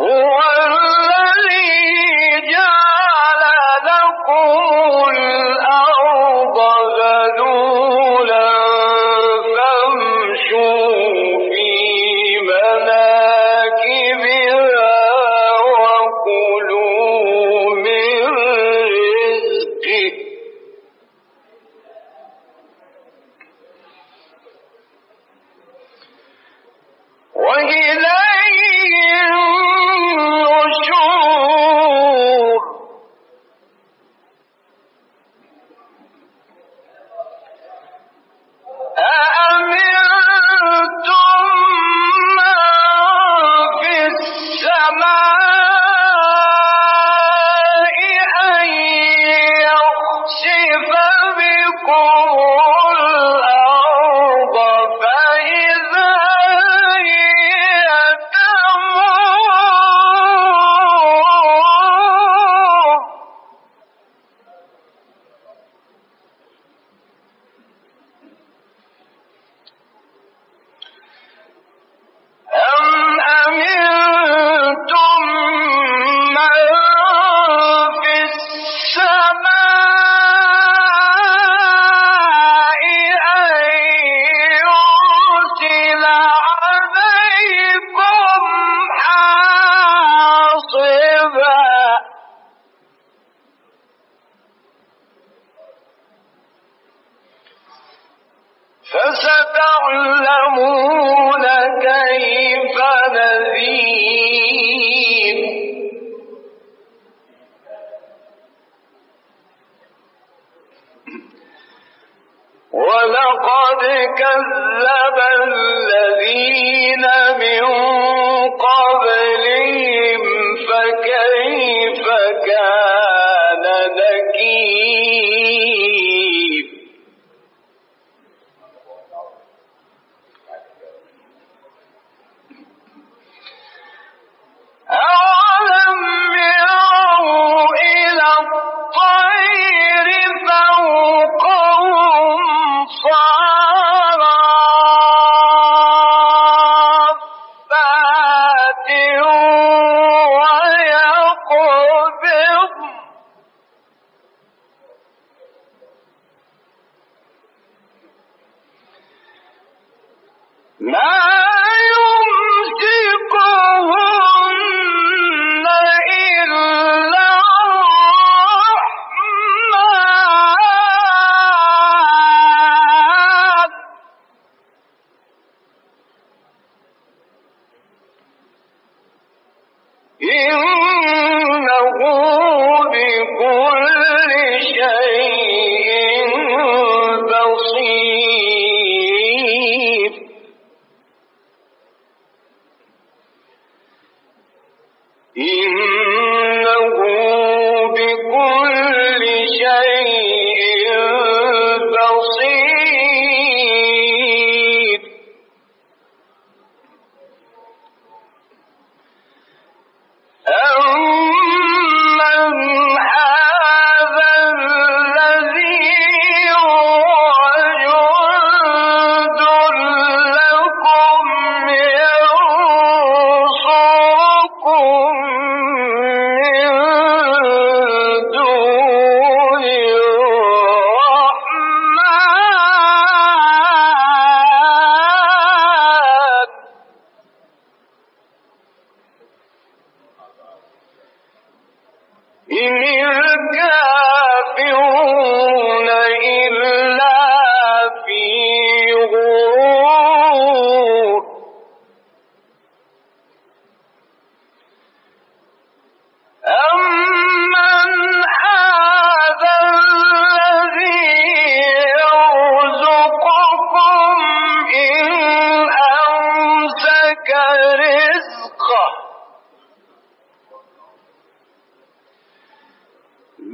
Oh!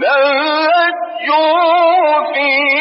بل لجوا في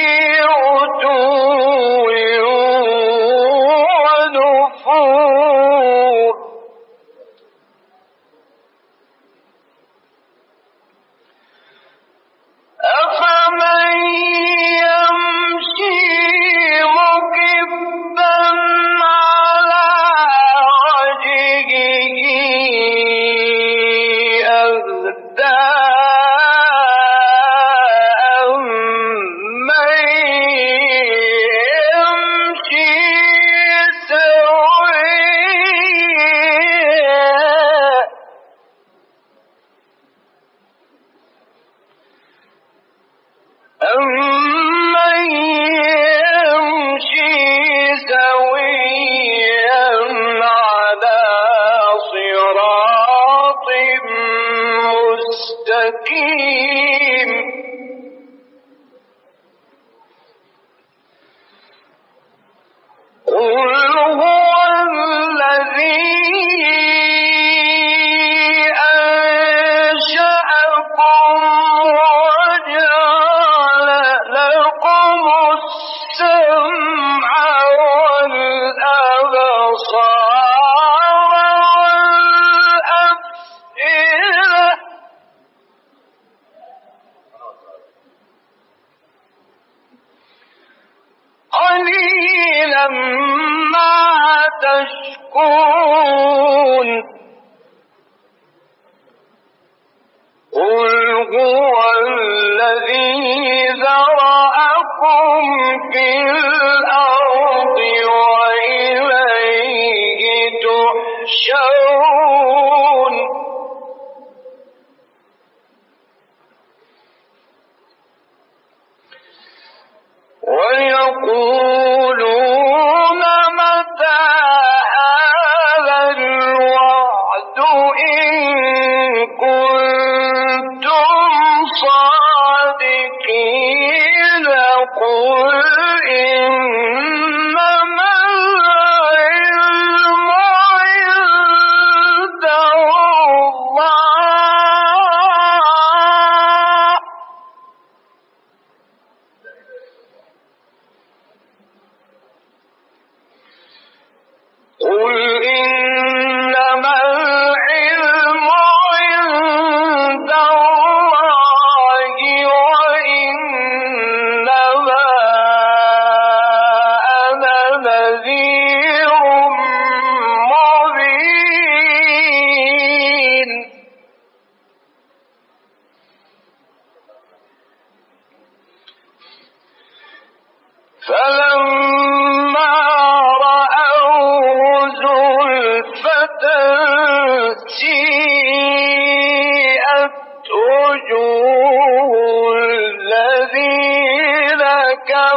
قل تشكون قل هو الذي ذرأكم في الأرض وإليه تحشرون.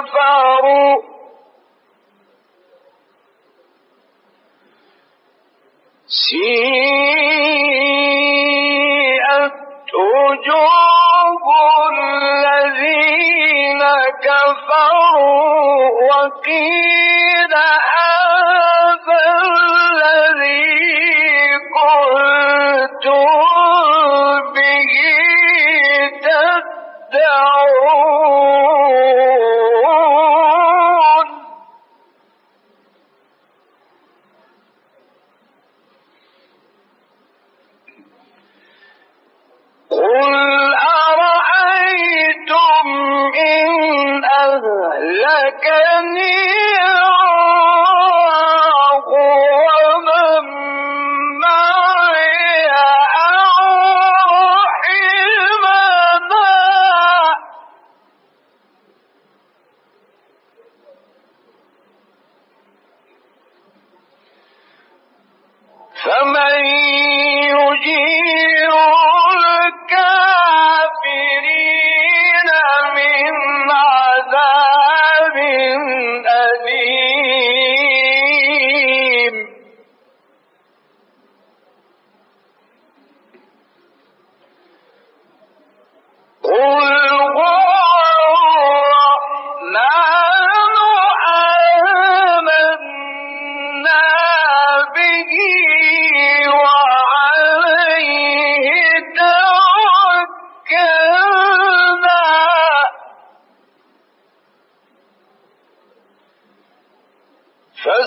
كفروا سيئت وجوه الذين كفروا وقيل هذا الذي قلت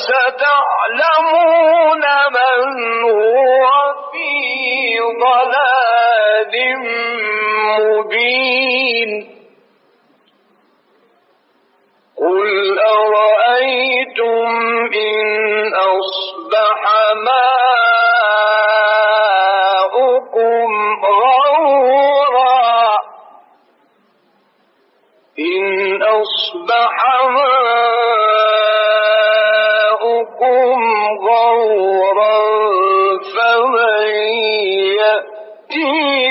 فستعلمون من هو في ضلال مبين. قل أرأيتم إن أصبح ماؤكم غورا؟ إن أصبح ماؤكم じ。